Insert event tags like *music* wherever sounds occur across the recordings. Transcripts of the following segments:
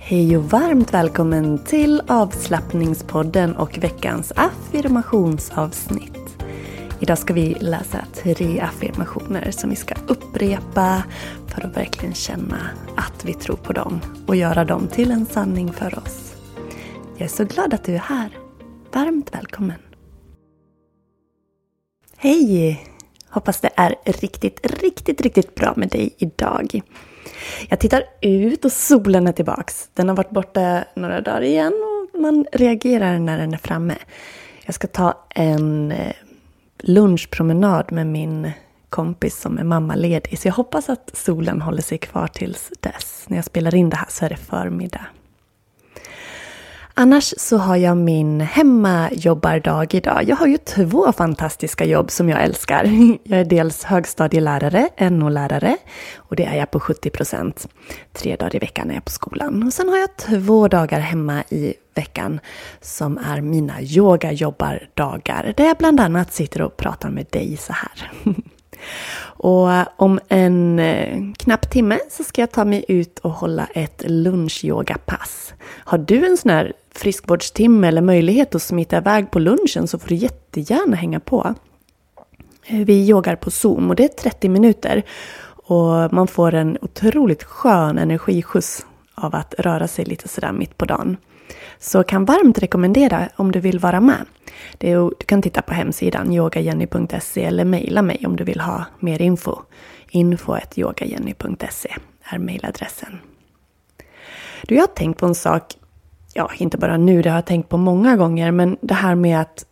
Hej och varmt välkommen till avslappningspodden och veckans affirmationsavsnitt. Idag ska vi läsa tre affirmationer som vi ska upprepa för att verkligen känna att vi tror på dem och göra dem till en sanning för oss. Jag är så glad att du är här. Varmt välkommen! Hej! Hoppas det är riktigt, riktigt, riktigt bra med dig idag. Jag tittar ut och solen är tillbaks. Den har varit borta några dagar igen och man reagerar när den är framme. Jag ska ta en eh, lunchpromenad med min kompis som är mammaledig. Så jag hoppas att solen håller sig kvar tills dess. När jag spelar in det här så är det förmiddag. Annars så har jag min hemmajobbardag idag. Jag har ju två fantastiska jobb som jag älskar. *laughs* Jag är dels högstadielärare, NO-lärare, och det är jag på 70 procent. Tre dagar i veckan är jag på skolan. Och sen har jag två dagar hemma i veckan som är mina yogajobbardagar. Där jag bland annat sitter och pratar med dig så här. *laughs* Och om en eh, knapp timme så ska jag ta mig ut och hålla ett lunchyogapass. Har du en sån här friskvårdstimme eller möjlighet att smita iväg på lunchen så får du jättegärna hänga på. Eh, vi yogar på Zoom och det är 30 minuter. Och man får en otroligt skön energiskjuts av att röra sig lite sådär mitt på dagen. Så kan varmt rekommendera om du vill vara med. Är, du kan titta på hemsidan yogajenny.se eller mejla mig om du vill ha mer info. info.yogajenny.se är mejladressen. Du, jag har tänkt på en sak, ja inte bara nu, det har jag tänkt på många gånger, men det här med att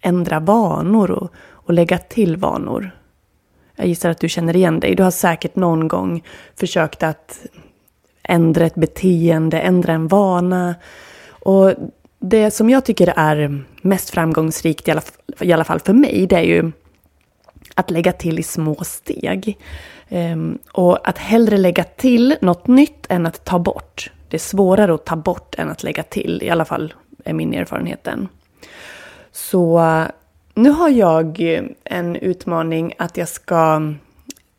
ändra vanor och, och lägga till vanor. Jag gissar att du känner igen dig. Du har säkert någon gång försökt att ändra ett beteende, ändra en vana. Och det som jag tycker är mest framgångsrikt, i alla, i alla fall för mig, det är ju att lägga till i små steg. Um, och att hellre lägga till något nytt än att ta bort. Det är svårare att ta bort än att lägga till, i alla fall är min erfarenhet den. Så eh, nu har jag eh, en utmaning att jag ska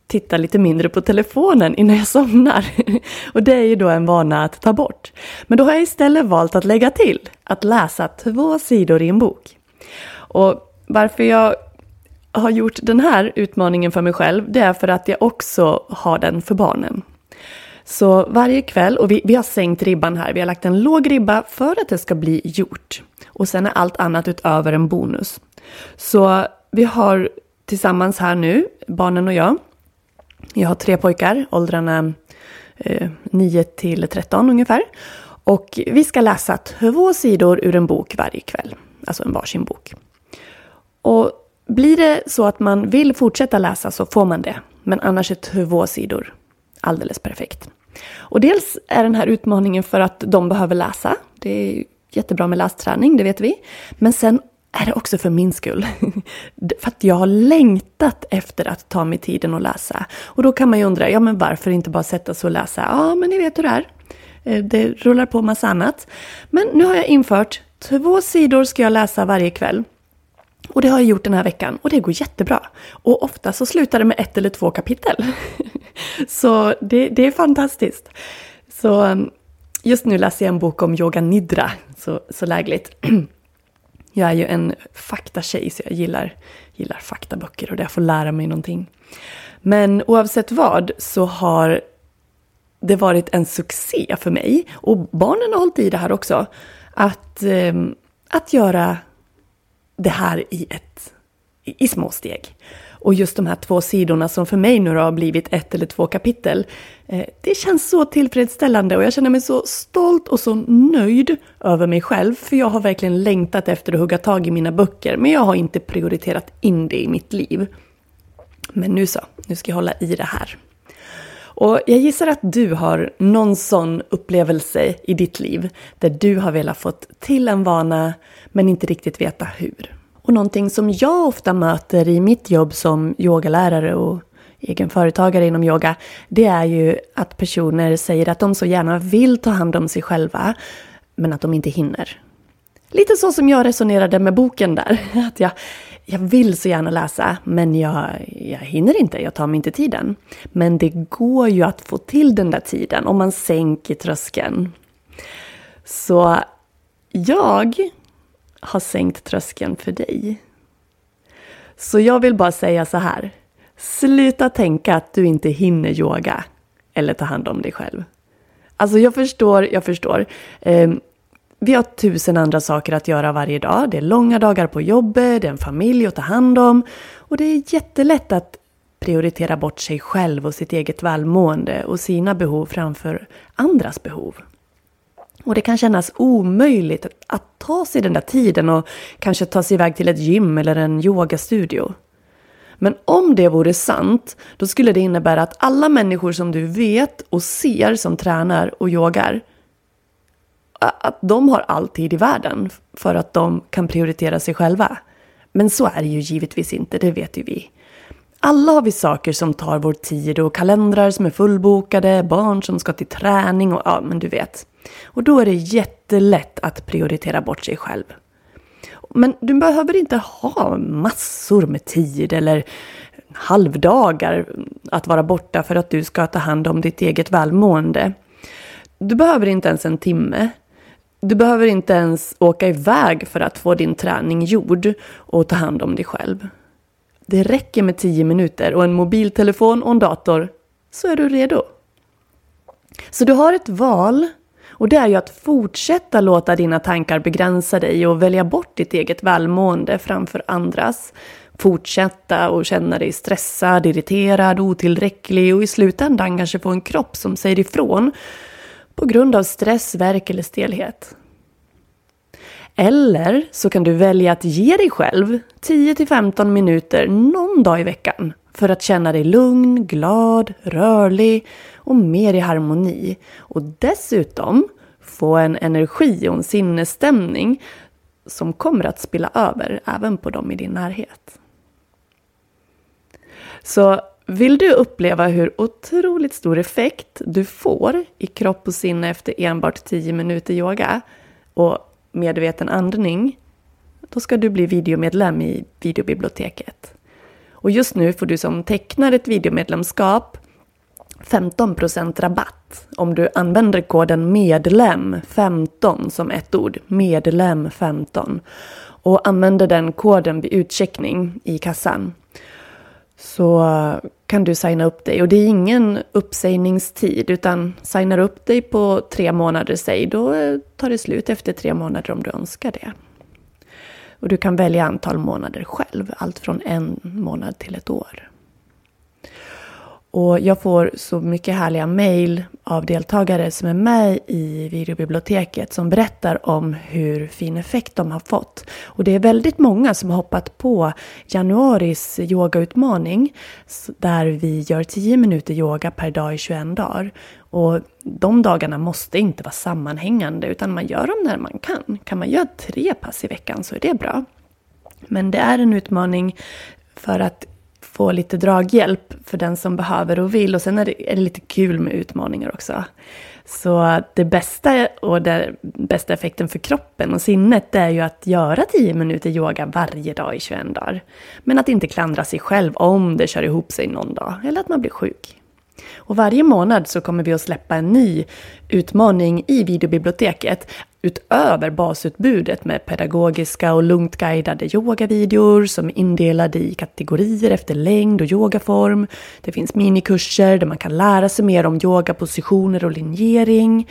titta lite mindre på telefonen innan jag somnar. *laughs* Och det är ju då en vana att ta bort. Men då har jag istället valt att lägga till att läsa två sidor i en bok. Och varför jag har gjort den här utmaningen för mig själv, det är för att jag också har den för barnen. Så varje kväll, och vi, vi har sänkt ribban här, vi har lagt en låg ribba för att det ska bli gjort. Och sen är allt annat utöver en bonus. Så vi har tillsammans här nu, barnen och jag, jag har tre pojkar, åldrarna eh, 9 till 13 ungefär. Och vi ska läsa två sidor ur en bok varje kväll. Alltså en varsin bok. Och blir det så att man vill fortsätta läsa så får man det. Men annars är två sidor alldeles perfekt. Och dels är den här utmaningen för att de behöver läsa. Det är jättebra med lästräning, det vet vi. Men sen är det också för min skull. *laughs* för att jag har längtat efter att ta mig tiden att läsa. Och då kan man ju undra, ja men varför inte bara sätta sig och läsa? Ja, men ni vet hur det är. Eh, det rullar på massa annat. Men nu har jag infört två sidor ska jag läsa varje kväll. Och det har jag gjort den här veckan och det går jättebra. Och ofta så slutar det med ett eller två kapitel. *laughs* så det, det är fantastiskt. Så um, just nu läser jag en bok om yoga nidra, så, så lägligt. *clears throat* Jag är ju en faktatjej så jag gillar, gillar faktaböcker och där jag får lära mig någonting. Men oavsett vad så har det varit en succé för mig, och barnen har hållit i det här också, att, um, att göra det här i, ett, i små steg. Och just de här två sidorna som för mig nu har blivit ett eller två kapitel. Eh, det känns så tillfredsställande och jag känner mig så stolt och så nöjd över mig själv. För jag har verkligen längtat efter att hugga tag i mina böcker. Men jag har inte prioriterat in det i mitt liv. Men nu så, nu ska jag hålla i det här. Och jag gissar att du har någon sån upplevelse i ditt liv där du har velat få till en vana men inte riktigt veta hur. Och någonting som jag ofta möter i mitt jobb som yogalärare och egen företagare inom yoga, det är ju att personer säger att de så gärna vill ta hand om sig själva, men att de inte hinner. Lite så som jag resonerade med boken där. *laughs* Att jag, jag vill så gärna läsa, men jag, jag hinner inte, jag tar mig inte tiden. Men det går ju att få till den där tiden om man sänker tröskeln. Så jag har sänkt tröskeln för dig. Så jag vill bara säga så här. Sluta tänka att du inte hinner yoga eller ta hand om dig själv. Alltså jag förstår, jag förstår. Eh, vi har tusen andra saker att göra varje dag. Det är långa dagar på jobbet, det är en familj att ta hand om. Och det är jättelätt att prioritera bort sig själv och sitt eget välmående och sina behov framför andras behov. Och det kan kännas omöjligt att ta sig den där tiden och kanske ta sig iväg till ett gym eller en yogastudio. Men om det vore sant, då skulle det innebära att alla människor som du vet och ser som tränar och yogar, att de har all tid i världen för att de kan prioritera sig själva. Men så är det ju givetvis inte, det vet ju vi. Alla har vi saker som tar vår tid och kalendrar som är fullbokade, barn som ska till träning och ja, men du vet. Och då är det jättelätt att prioritera bort sig själv. Men du behöver inte ha massor med tid eller halvdagar att vara borta för att du ska ta hand om ditt eget välmående. Du behöver inte ens en timme. Du behöver inte ens åka iväg för att få din träning gjord och ta hand om dig själv. Det räcker med tio minuter och en mobiltelefon och en dator så är du redo. Så du har ett val och det är ju att fortsätta låta dina tankar begränsa dig och välja bort ditt eget välmående framför andras. Fortsätta och känna dig stressad, irriterad, otillräcklig och i slutändan kanske få en kropp som säger ifrån på grund av stress, värk eller stelhet. Eller så kan du välja att ge dig själv 10-15 minuter någon dag i veckan för att känna dig lugn, glad, rörlig och mer i harmoni. Och dessutom få en energi och en sinnesstämning som kommer att spilla över även på dem i din närhet. Så vill du uppleva hur otroligt stor effekt du får i kropp och sinne efter enbart 10 minuter yoga och medveten andning, då ska du bli videomedlem i videobiblioteket. Och just nu får du som tecknar ett videomedlemskap 15% rabatt om du använder koden MEDLEM15 som ett ord. MEDLEM15. Och använder den koden vid utcheckning i kassan. Så kan du signa upp dig. Och det är ingen uppsägningstid utan signar upp dig på tre månader, säg, då tar det slut efter tre månader om du önskar det. Och du kan välja antal månader själv, allt från en månad till ett år. Och jag får så mycket härliga mejl av deltagare som är med i videobiblioteket som berättar om hur fin effekt de har fått. Och det är väldigt många som har hoppat på januaris yogautmaning där vi gör 10 minuter yoga per dag i 21 dagar. Och de dagarna måste inte vara sammanhängande utan man gör dem när man kan. Kan man göra tre pass i veckan så är det bra. Men det är en utmaning för att få lite draghjälp för den som behöver och vill. Och sen är det, är det lite kul med utmaningar också. Så det bästa och den bästa effekten för kroppen och sinnet det är ju att göra 10 minuter yoga varje dag i 21 dagar. Men att inte klandra sig själv om det kör ihop sig någon dag eller att man blir sjuk. Och varje månad så kommer vi att släppa en ny utmaning i videobiblioteket utöver basutbudet med pedagogiska och lugnt guidade yogavideor som är indelade i kategorier efter längd och yogaform. Det finns minikurser där man kan lära sig mer om yogapositioner och linjering.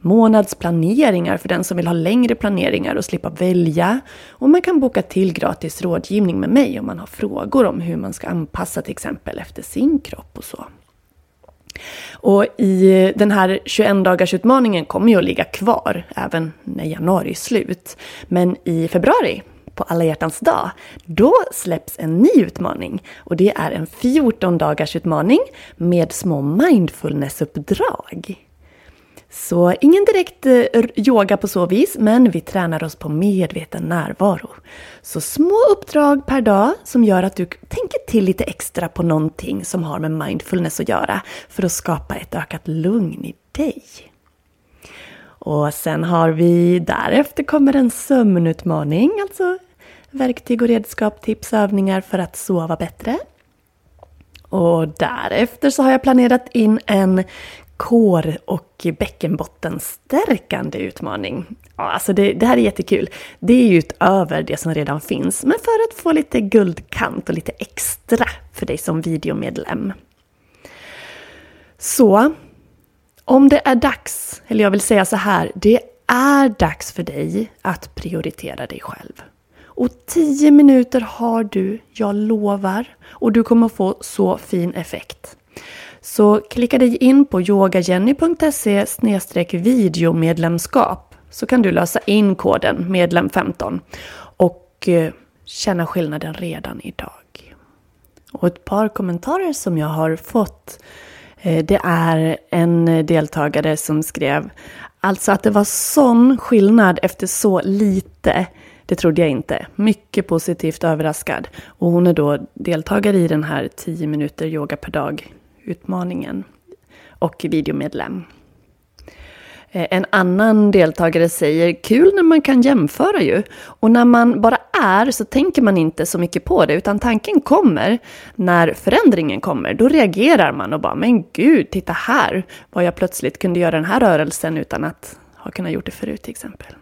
Månadsplaneringar för den som vill ha längre planeringar och slippa välja. Och man kan boka till gratis rådgivning med mig om man har frågor om hur man ska anpassa till exempel efter sin kropp och så. Och i den här 21 dagars utmaningen kommer ju att ligga kvar även när januari är slut. Men i februari, på alla hjärtans dag, då släpps en ny utmaning. Och det är en 14 dagars utmaning med små mindfulnessuppdrag. Så ingen direkt eh, yoga på så vis, men vi tränar oss på medveten närvaro. Så små uppdrag per dag som gör att du tänker till lite extra på någonting som har med mindfulness att göra för att skapa ett ökat lugn i dig. Och sen har vi därefter kommer en sömnutmaning, alltså verktyg och redskap, tips och övningar för att sova bättre. Och därefter så har jag planerat in en kår och bäckenbottenstärkande utmaning. Ja, alltså det, det, här är jättekul. Det är ju utöver det som redan finns, men för att få lite guldkant och lite extra för dig som videomedlem. Så, om det är dags, eller jag vill säga så här, det är dags för dig att prioritera dig själv. Och 10 minuter har du, jag lovar, och du kommer få så fin effekt. Så klicka dig in på yogajenny.se videomedlemskap så kan du lösa in koden medlem15 och eh, känna skillnaden redan idag. Och ett par kommentarer som jag har fått eh, det är en deltagare som skrev Alltså att det var sån skillnad efter så lite. Det trodde jag inte. Mycket positivt överraskad. Och hon är då deltagare i den här 10 minuter yoga per dag utmaningen och videomedlem. Eh, en annan deltagare säger kul när man kan jämföra ju. Och när man bara är så tänker man inte så mycket på det utan tanken kommer när förändringen kommer. Då reagerar man och bara men gud, titta här vad jag plötsligt kunde göra den här rörelsen utan att ha kunnat gjort det förut till exempel.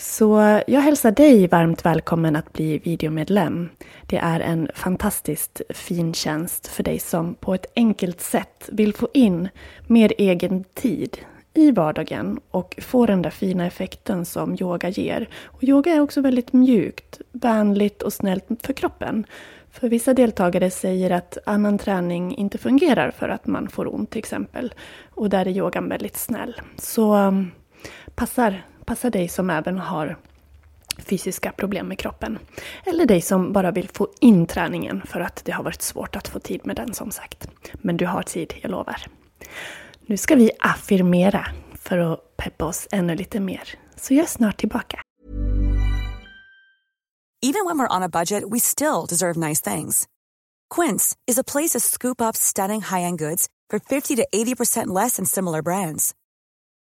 Så jag hälsar dig varmt välkommen att bli videomedlem. Det är en fantastiskt fin tjänst för dig som på ett enkelt sätt vill få in mer egen tid i vardagen och få den där fina effekten som yoga ger. Och yoga är också väldigt mjukt, vänligt och snällt för kroppen. För vissa deltagare säger att annan träning inte fungerar för att man får ont till exempel. Och där är yogan väldigt snäll. Så um, passar passar dig som även har fysiska problem med kroppen. Eller dig som bara vill få in träningen för att det har varit svårt att få tid med den som sagt. Men du har tid, jag lovar. Nu ska vi affirmera för att peppa oss ännu lite mer. Så jag är snart tillbaka. Even when we're on a budget we still deserve nice things. Quince is a place to scoop up stunning high-end goods for 50 to 80% less than similar brands.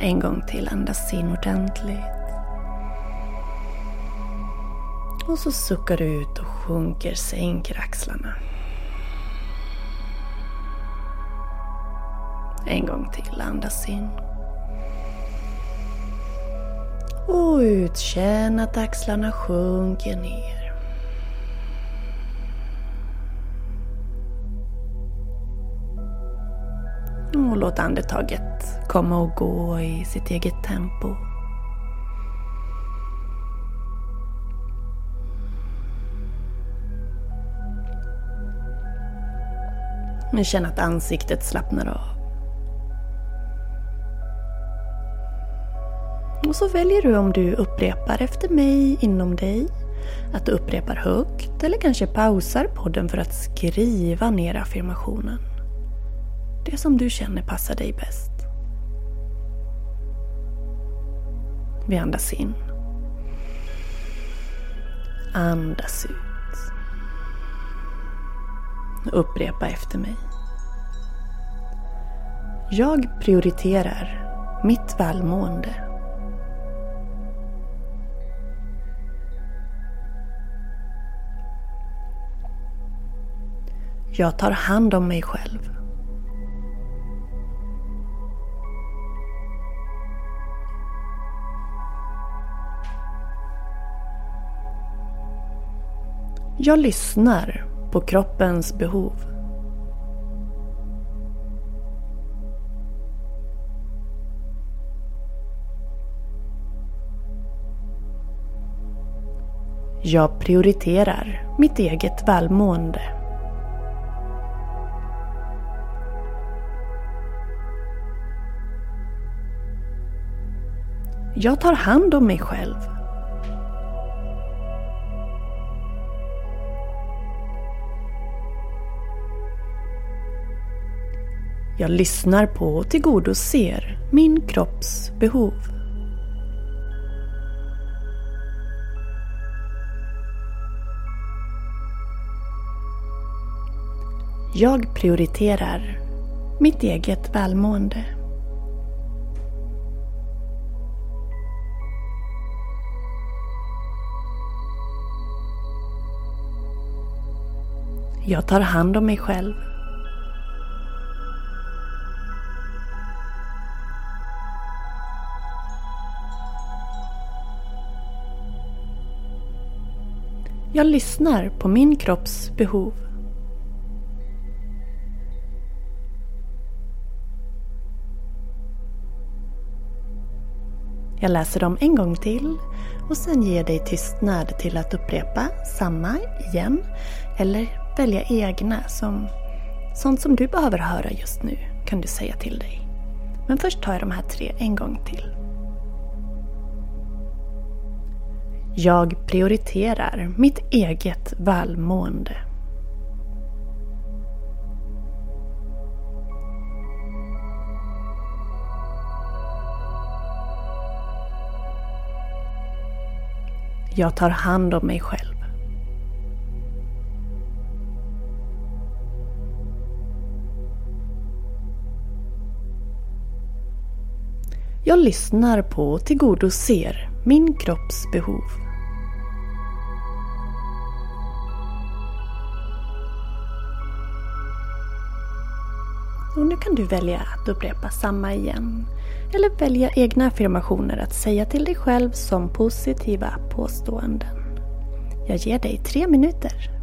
En gång till, andas in ordentligt. Och så suckar du ut och sjunker, sänker axlarna. En gång till, andas in. Och ut, känn att axlarna sjunker ner. Och låt andetaget komma och gå i sitt eget tempo. Men känn att ansiktet slappnar av. Och så väljer du om du upprepar efter mig inom dig, att du upprepar högt eller kanske pausar podden för att skriva ner affirmationen. Det som du känner passar dig bäst. Vi andas in. Andas ut. Upprepa efter mig. Jag prioriterar mitt välmående. Jag tar hand om mig själv. Jag lyssnar på kroppens behov. Jag prioriterar mitt eget välmående. Jag tar hand om mig själv. Jag lyssnar på och tillgodoser min kropps behov. Jag prioriterar mitt eget välmående. Jag tar hand om mig själv. Jag lyssnar på min kropps behov. Jag läser dem en gång till och sen ger dig tystnad till att upprepa samma igen eller välja egna som sånt som du behöver höra just nu kan du säga till dig. Men först tar jag de här tre en gång till. Jag prioriterar mitt eget välmående. Jag tar hand om mig själv. Jag lyssnar på och tillgodoser min kropps behov. Och nu kan du välja att upprepa samma igen. Eller välja egna affirmationer att säga till dig själv som positiva påståenden. Jag ger dig tre minuter.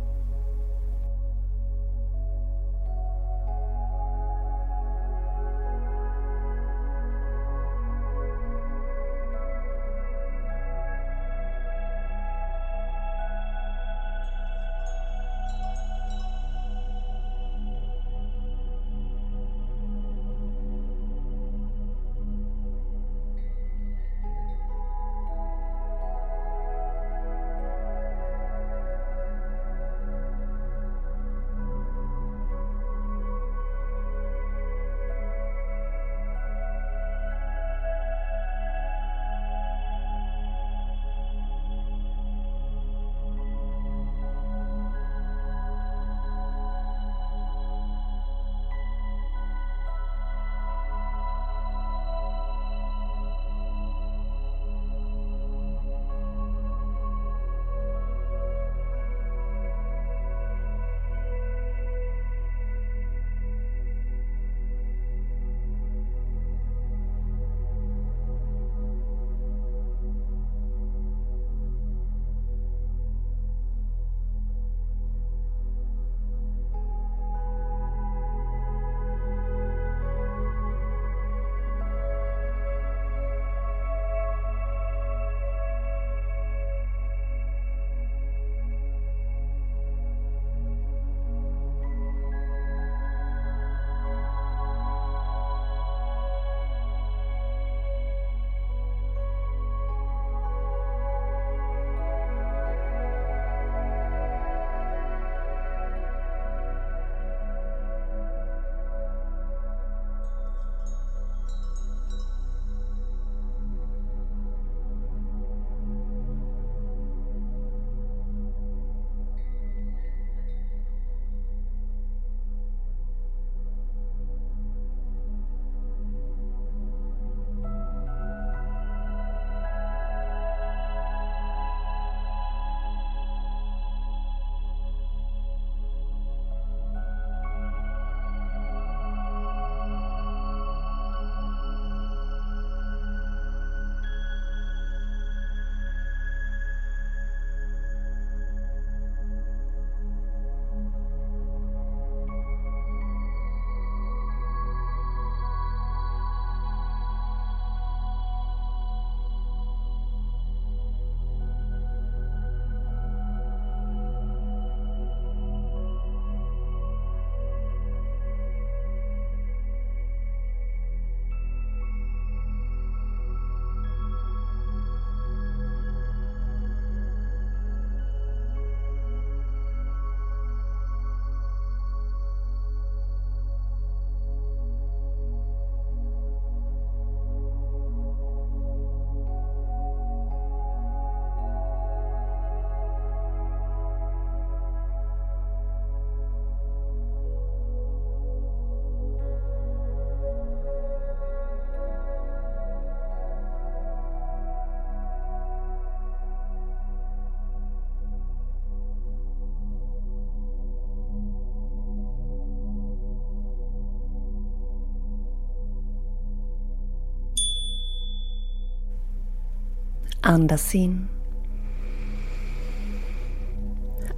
Andas in.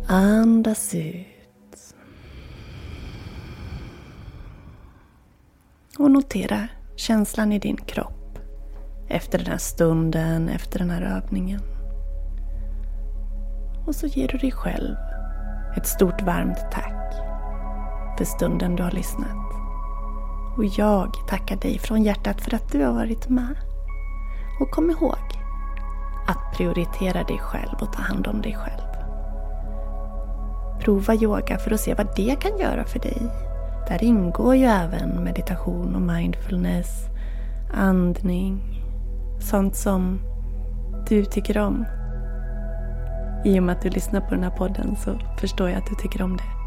Andas ut. Och notera känslan i din kropp efter den här stunden, efter den här övningen. Och så ger du dig själv ett stort varmt tack för stunden du har lyssnat. Och jag tackar dig från hjärtat för att du har varit med. Och kom ihåg att prioritera dig själv och ta hand om dig själv. Prova yoga för att se vad det kan göra för dig. Där ingår ju även meditation och mindfulness, andning, sånt som du tycker om. I och med att du lyssnar på den här podden så förstår jag att du tycker om det.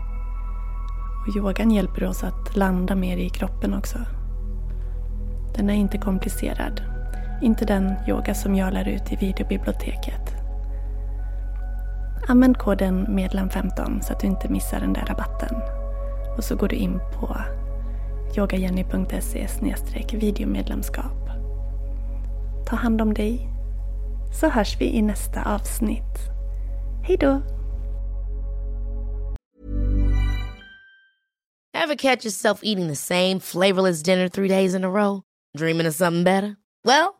Och yogan hjälper oss att landa mer i kroppen också. Den är inte komplicerad. Inte den yoga som jag lär ut i videobiblioteket. Använd koden medlem15 så att du inte missar den där rabatten. Och så går du in på yogajenny.se videomedlemskap. Ta hand om dig så hörs vi i nästa avsnitt. Hej då! Have catch yourself eating the same flavorless dinner three days in a row? Dreaming of something better? Well,